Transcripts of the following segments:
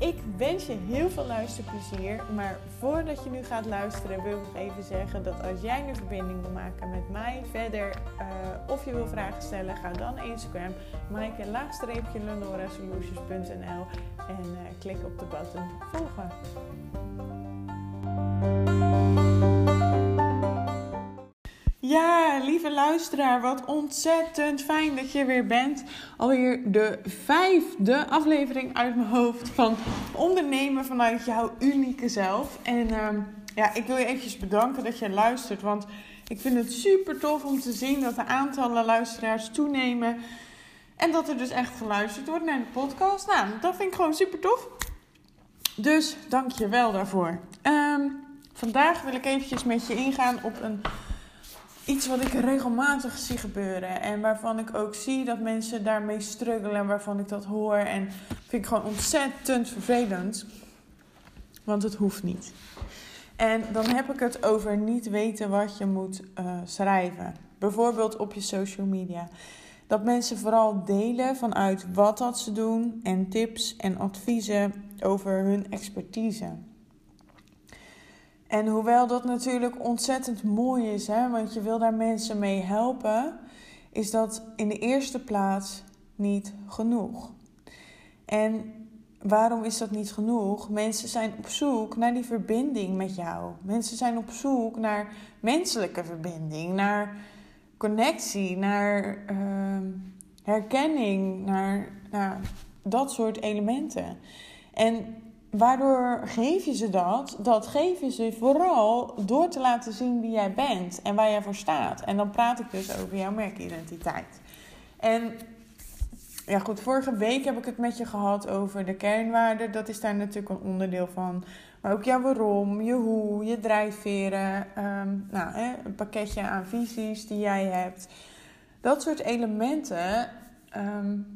Ik wens je heel veel luisterplezier. Maar voordat je nu gaat luisteren, wil ik even zeggen dat als jij een verbinding wil maken met mij verder uh, of je wil vragen stellen, ga dan Instagram, maaike laagstreepje en uh, klik op de button volgen. Luisteraar, wat ontzettend fijn dat je weer bent. Alweer de vijfde aflevering uit mijn hoofd van ondernemen vanuit jouw unieke zelf. En uh, ja, ik wil je eventjes bedanken dat je luistert, want ik vind het super tof om te zien dat de aantallen luisteraars toenemen. En dat er dus echt geluisterd wordt naar de podcast. Nou, dat vind ik gewoon super tof. Dus dank je wel daarvoor. Um, vandaag wil ik eventjes met je ingaan op een iets wat ik regelmatig zie gebeuren. En waarvan ik ook zie dat mensen daarmee struggelen. Waarvan ik dat hoor. En vind ik gewoon ontzettend vervelend. Want het hoeft niet. En dan heb ik het over niet weten wat je moet uh, schrijven. Bijvoorbeeld op je social media. Dat mensen vooral delen vanuit wat dat ze doen en tips en adviezen over hun expertise. En hoewel dat natuurlijk ontzettend mooi is, hè, want je wil daar mensen mee helpen, is dat in de eerste plaats niet genoeg. En waarom is dat niet genoeg? Mensen zijn op zoek naar die verbinding met jou. Mensen zijn op zoek naar menselijke verbinding, naar connectie, naar uh, herkenning, naar nou, dat soort elementen. En Waardoor geef je ze dat? Dat geef je ze vooral door te laten zien wie jij bent en waar jij voor staat. En dan praat ik dus over jouw merkidentiteit. En ja, goed, vorige week heb ik het met je gehad over de kernwaarden. Dat is daar natuurlijk een onderdeel van. Maar ook jouw waarom, je hoe, je drijfveren. Ehm, nou, hè, een pakketje aan visies die jij hebt. Dat soort elementen, um,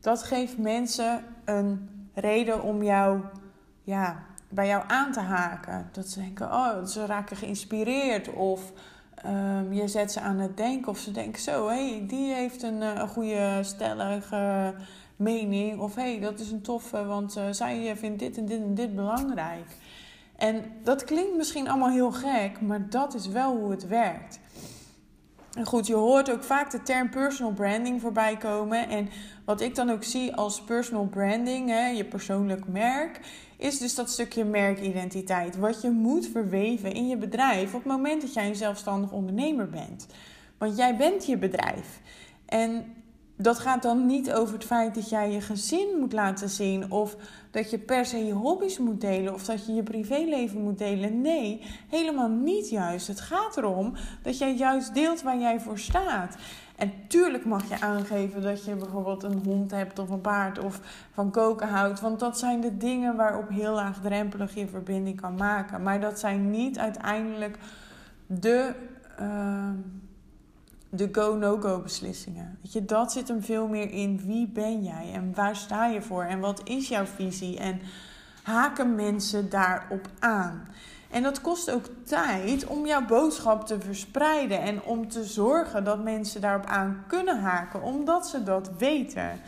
dat geeft mensen een reden om jou, ja, bij jou aan te haken. Dat ze denken, oh, ze raken geïnspireerd. Of um, je zet ze aan het denken. Of ze denken zo, hé, hey, die heeft een, eh, een goede, stellige mening. Of hé, hey, dat is een toffe, want uh, zij vindt dit en dit en dit belangrijk. En dat klinkt misschien allemaal heel gek, maar dat is wel hoe het werkt. En goed, je hoort ook vaak de term personal branding voorbij komen. En wat ik dan ook zie als personal branding, hè, je persoonlijk merk, is dus dat stukje merkidentiteit. Wat je moet verweven in je bedrijf op het moment dat jij een zelfstandig ondernemer bent. Want jij bent je bedrijf. En dat gaat dan niet over het feit dat jij je gezin moet laten zien of dat je per se je hobby's moet delen of dat je je privéleven moet delen. Nee, helemaal niet juist. Het gaat erom dat jij juist deelt waar jij voor staat. En tuurlijk mag je aangeven dat je bijvoorbeeld een hond hebt of een paard of van koken houdt. Want dat zijn de dingen waarop heel laagdrempelig je verbinding kan maken. Maar dat zijn niet uiteindelijk de. Uh, de go-no-go beslissingen. Weet je, dat zit hem veel meer in wie ben jij en waar sta je voor en wat is jouw visie en haken mensen daarop aan. En dat kost ook tijd om jouw boodschap te verspreiden en om te zorgen dat mensen daarop aan kunnen haken, omdat ze dat weten.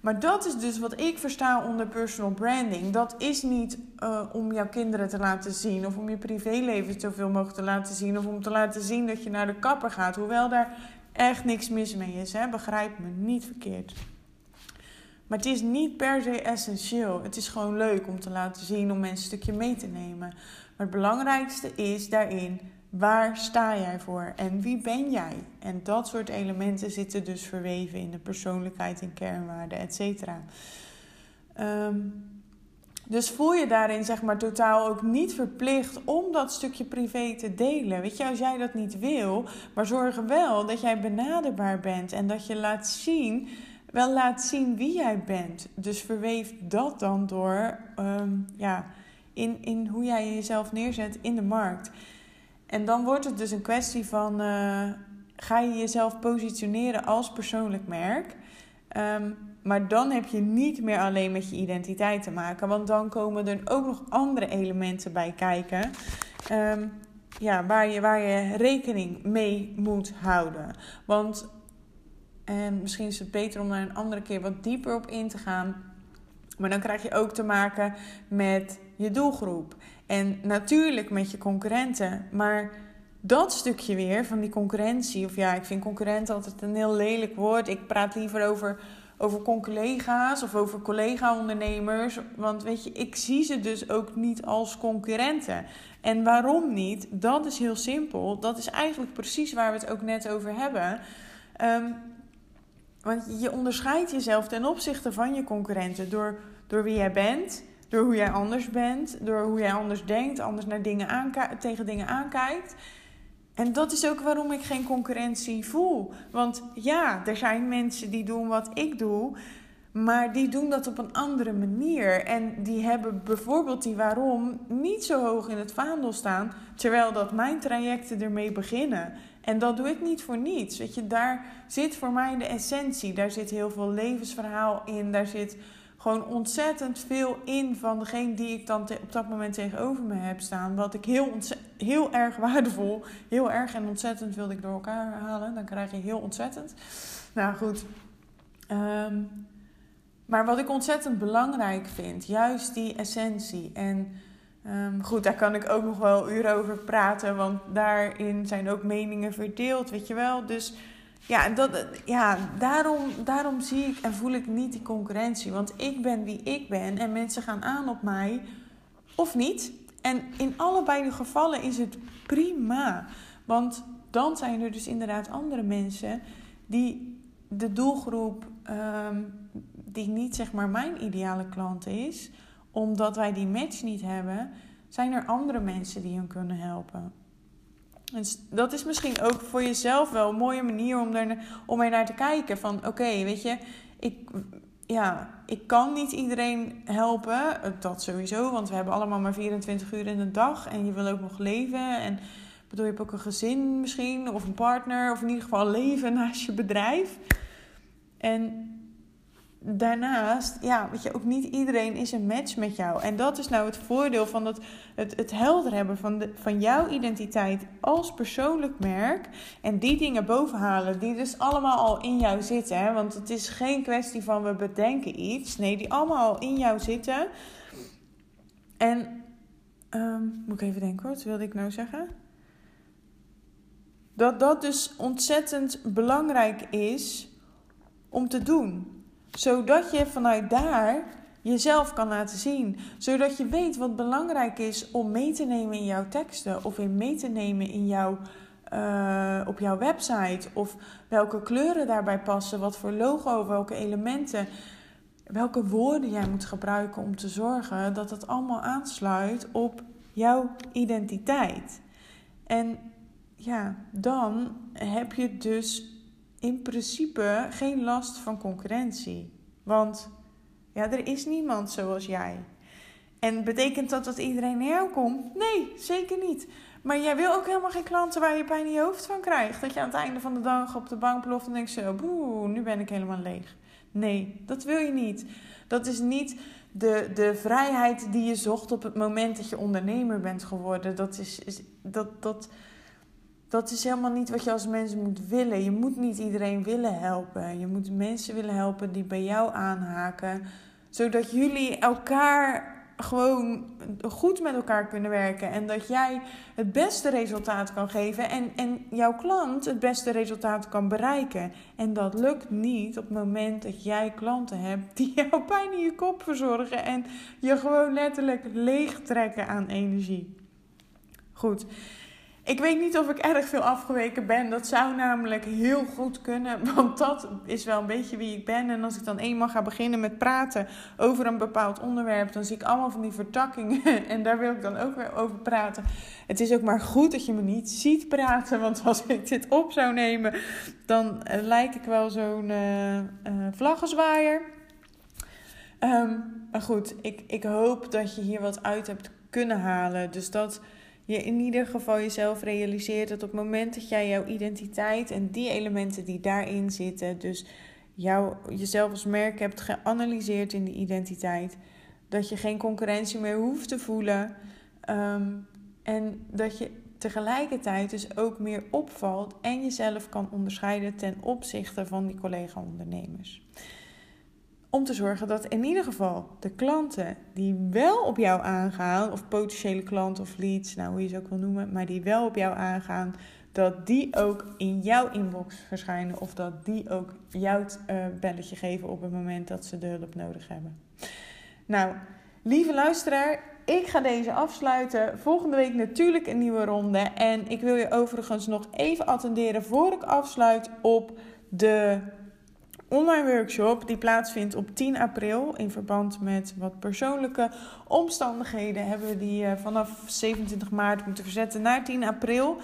Maar dat is dus wat ik versta onder personal branding. Dat is niet uh, om jouw kinderen te laten zien of om je privéleven zoveel mogelijk te laten zien of om te laten zien dat je naar de kapper gaat. Hoewel daar echt niks mis mee is, hè? begrijp me niet verkeerd. Maar het is niet per se essentieel. Het is gewoon leuk om te laten zien, om mensen een stukje mee te nemen. Maar het belangrijkste is daarin Waar sta jij voor en wie ben jij? En dat soort elementen zitten dus verweven in de persoonlijkheid en kernwaarden, et cetera. Ehm, dus voel je daarin zeg maar totaal ook niet verplicht om dat stukje privé te delen. Weet je, als jij dat niet wil, maar zorg wel dat jij benaderbaar bent en dat je laat zien wel laat zien wie jij bent. Dus verweef dat dan door ehm, ja, in, in hoe jij jezelf neerzet in de markt. En dan wordt het dus een kwestie van: uh, ga je jezelf positioneren als persoonlijk merk? Um, maar dan heb je niet meer alleen met je identiteit te maken, want dan komen er ook nog andere elementen bij kijken. Um, ja, waar, je, waar je rekening mee moet houden. Want en misschien is het beter om daar een andere keer wat dieper op in te gaan. Maar dan krijg je ook te maken met je doelgroep. En natuurlijk met je concurrenten. Maar dat stukje weer van die concurrentie. Of ja, ik vind concurrent altijd een heel lelijk woord. Ik praat liever over, over collega's of over collega-ondernemers. Want weet je, ik zie ze dus ook niet als concurrenten. En waarom niet? Dat is heel simpel. Dat is eigenlijk precies waar we het ook net over hebben. Um, want je onderscheidt jezelf ten opzichte van je concurrenten door, door wie jij bent, door hoe jij anders bent, door hoe jij anders denkt, anders naar dingen tegen dingen aankijkt. En dat is ook waarom ik geen concurrentie voel. Want ja, er zijn mensen die doen wat ik doe, maar die doen dat op een andere manier. En die hebben bijvoorbeeld die waarom niet zo hoog in het vaandel staan, terwijl dat mijn trajecten ermee beginnen. En dat doe ik niet voor niets. Weet je, daar zit voor mij de essentie. Daar zit heel veel levensverhaal in. Daar zit gewoon ontzettend veel in van degene die ik dan op dat moment tegenover me heb staan. Wat ik heel, heel erg waardevol, heel erg en ontzettend wilde ik door elkaar halen. Dan krijg je heel ontzettend. Nou goed. Ehm, maar wat ik ontzettend belangrijk vind, juist die essentie. En Um, goed, daar kan ik ook nog wel uren over praten, want daarin zijn ook meningen verdeeld, weet je wel. Dus ja, dat, ja daarom, daarom zie ik en voel ik niet die concurrentie. Want ik ben wie ik ben en mensen gaan aan op mij of niet. En in allebei de gevallen is het prima. Want dan zijn er dus inderdaad andere mensen die de doelgroep, um, die niet zeg maar mijn ideale klant is omdat wij die match niet hebben, zijn er andere mensen die hem kunnen helpen. Dus dat is misschien ook voor jezelf wel een mooie manier om er, om naar te kijken. Van oké, weet je, ik, ja, ik kan niet iedereen helpen. Dat sowieso, want we hebben allemaal maar 24 uur in de dag. En je wil ook nog leven. En bedoel, je ook een gezin misschien, of een partner, of in ieder geval leven naast je bedrijf. En daarnaast, ja, weet je, ook niet iedereen is een match met jou. En dat is nou het voordeel van dat, het, het helder hebben van, de, van jouw identiteit als persoonlijk merk. En die dingen bovenhalen, die dus allemaal al in jou zitten. Hè? Want het is geen kwestie van we bedenken iets. Nee, die allemaal al in jou zitten. En, um, moet ik even denken wat wilde ik nou zeggen? Dat dat dus ontzettend belangrijk is om te doen zodat je vanuit daar jezelf kan laten zien. Zodat je weet wat belangrijk is om mee te nemen in jouw teksten of in mee te nemen in jouw, uh, op jouw website. Of welke kleuren daarbij passen, wat voor logo, welke elementen. Welke woorden jij moet gebruiken om te zorgen dat het allemaal aansluit op jouw identiteit. En ja, dan heb je dus in principe geen last van concurrentie. Want ja, er is niemand zoals jij. En betekent dat dat iedereen naar jou komt? Nee, zeker niet. Maar jij wil ook helemaal geen klanten waar je pijn in je hoofd van krijgt. Dat je aan het einde van de dag op de bank ploft en denkt zo... Boe, nu ben ik helemaal leeg. Nee, dat wil je niet. Dat is niet de, de vrijheid die je zocht op het moment dat je ondernemer bent geworden. Dat is, is dat... dat dat is helemaal niet wat je als mens moet willen. Je moet niet iedereen willen helpen. Je moet mensen willen helpen die bij jou aanhaken. Zodat jullie elkaar gewoon goed met elkaar kunnen werken. En dat jij het beste resultaat kan geven. En, en jouw klant het beste resultaat kan bereiken. En dat lukt niet op het moment dat jij klanten hebt die jou pijn in je kop verzorgen. En je gewoon letterlijk leeg trekken aan energie. Goed. Ik weet niet of ik erg veel afgeweken ben. Dat zou namelijk heel goed kunnen. Want dat is wel een beetje wie ik ben. En als ik dan eenmaal ga beginnen met praten over een bepaald onderwerp, dan zie ik allemaal van die vertakkingen. En daar wil ik dan ook weer over praten. Het is ook maar goed dat je me niet ziet praten. Want als ik dit op zou nemen, dan uh, lijk ik wel zo'n uh, vlaggenzwaaier. Um, maar goed, ik, ik hoop dat je hier wat uit hebt kunnen halen. Dus dat je in ieder geval jezelf realiseert dat op het moment dat jij jouw identiteit en die elementen die daarin zitten, dus jou, jezelf als merk hebt geanalyseerd in die identiteit, dat je geen concurrentie meer hoeft te voelen. Um, en dat je tegelijkertijd dus ook meer opvalt en jezelf kan onderscheiden ten opzichte van die collega-ondernemers om te zorgen dat in ieder geval de klanten die wel op jou aangaan, of potentiële klanten of leads, nou hoe je ze ook wil noemen, maar die wel op jou aangaan, dat die ook in jouw inbox verschijnen of dat die ook jouw uh, belletje geven op het moment dat ze de hulp nodig hebben. Nou, lieve luisteraar, ik ga deze afsluiten. Volgende week natuurlijk een nieuwe ronde. En ik wil je overigens nog even attenderen voor ik afsluit op de online workshop die plaatsvindt op 10 april. In verband met wat persoonlijke omstandigheden hebben we die uh, vanaf 27 maart moeten verzetten naar 10 april.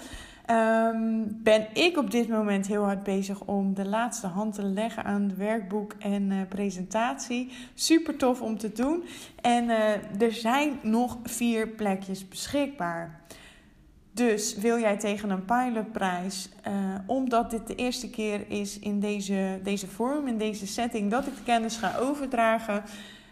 Um, ben ik op dit moment heel hard bezig om de laatste hand te leggen aan het werkboek en uh, presentatie. Super tof om te doen. En uh, er zijn nog vier plekjes beschikbaar. Dus wil jij tegen een pilotprijs, uh, omdat dit de eerste keer is in deze, deze vorm, in deze setting, dat ik de kennis ga overdragen.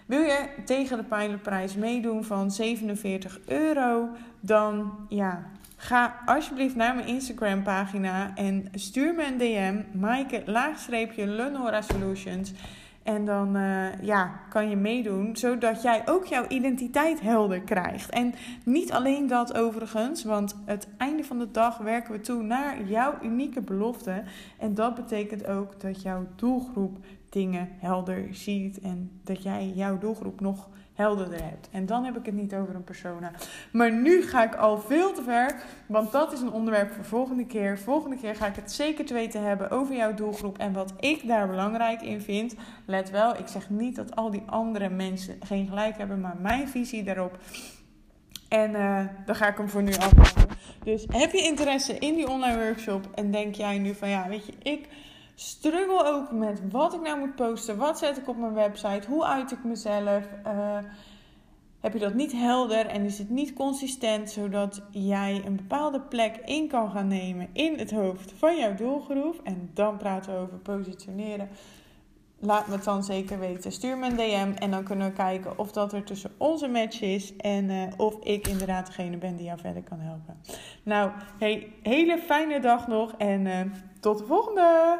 Wil je tegen de pilotprijs meedoen van 47 euro, dan ja, ga alsjeblieft naar mijn Instagram pagina en stuur me een DM, Maaike laagstreepje Lenora Solutions. En dan uh, ja, kan je meedoen, zodat jij ook jouw identiteit helder krijgt. En niet alleen dat overigens, want het einde van de dag werken we toe naar jouw unieke belofte. En dat betekent ook dat jouw doelgroep dingen helder ziet en dat jij jouw doelgroep nog helderder hebt. En dan heb ik het niet over een persona. Maar nu ga ik al veel te ver, want dat is een onderwerp voor volgende keer. Volgende keer ga ik het zeker te weten hebben over jouw doelgroep en wat ik daar belangrijk in vind. Let wel, ik zeg niet dat al die andere mensen geen gelijk hebben, maar mijn visie daarop. En uh, dan ga ik hem voor nu afmaken. Dus heb je interesse in die online workshop en denk jij nu van ja, weet je, ik struggle ook met wat ik nou moet posten. Wat zet ik op mijn website? Hoe uit ik mezelf? Uh, heb je dat niet helder en is het niet consistent, zodat jij een bepaalde plek in kan gaan nemen in het hoofd van jouw doelgroep. En dan praten we over positioneren. Laat me het dan zeker weten. Stuur me een DM en dan kunnen we kijken of dat er tussen onze match is. En uh, of ik inderdaad degene ben die jou verder kan helpen. Nou, hey, hele fijne dag nog en uh, tot de volgende!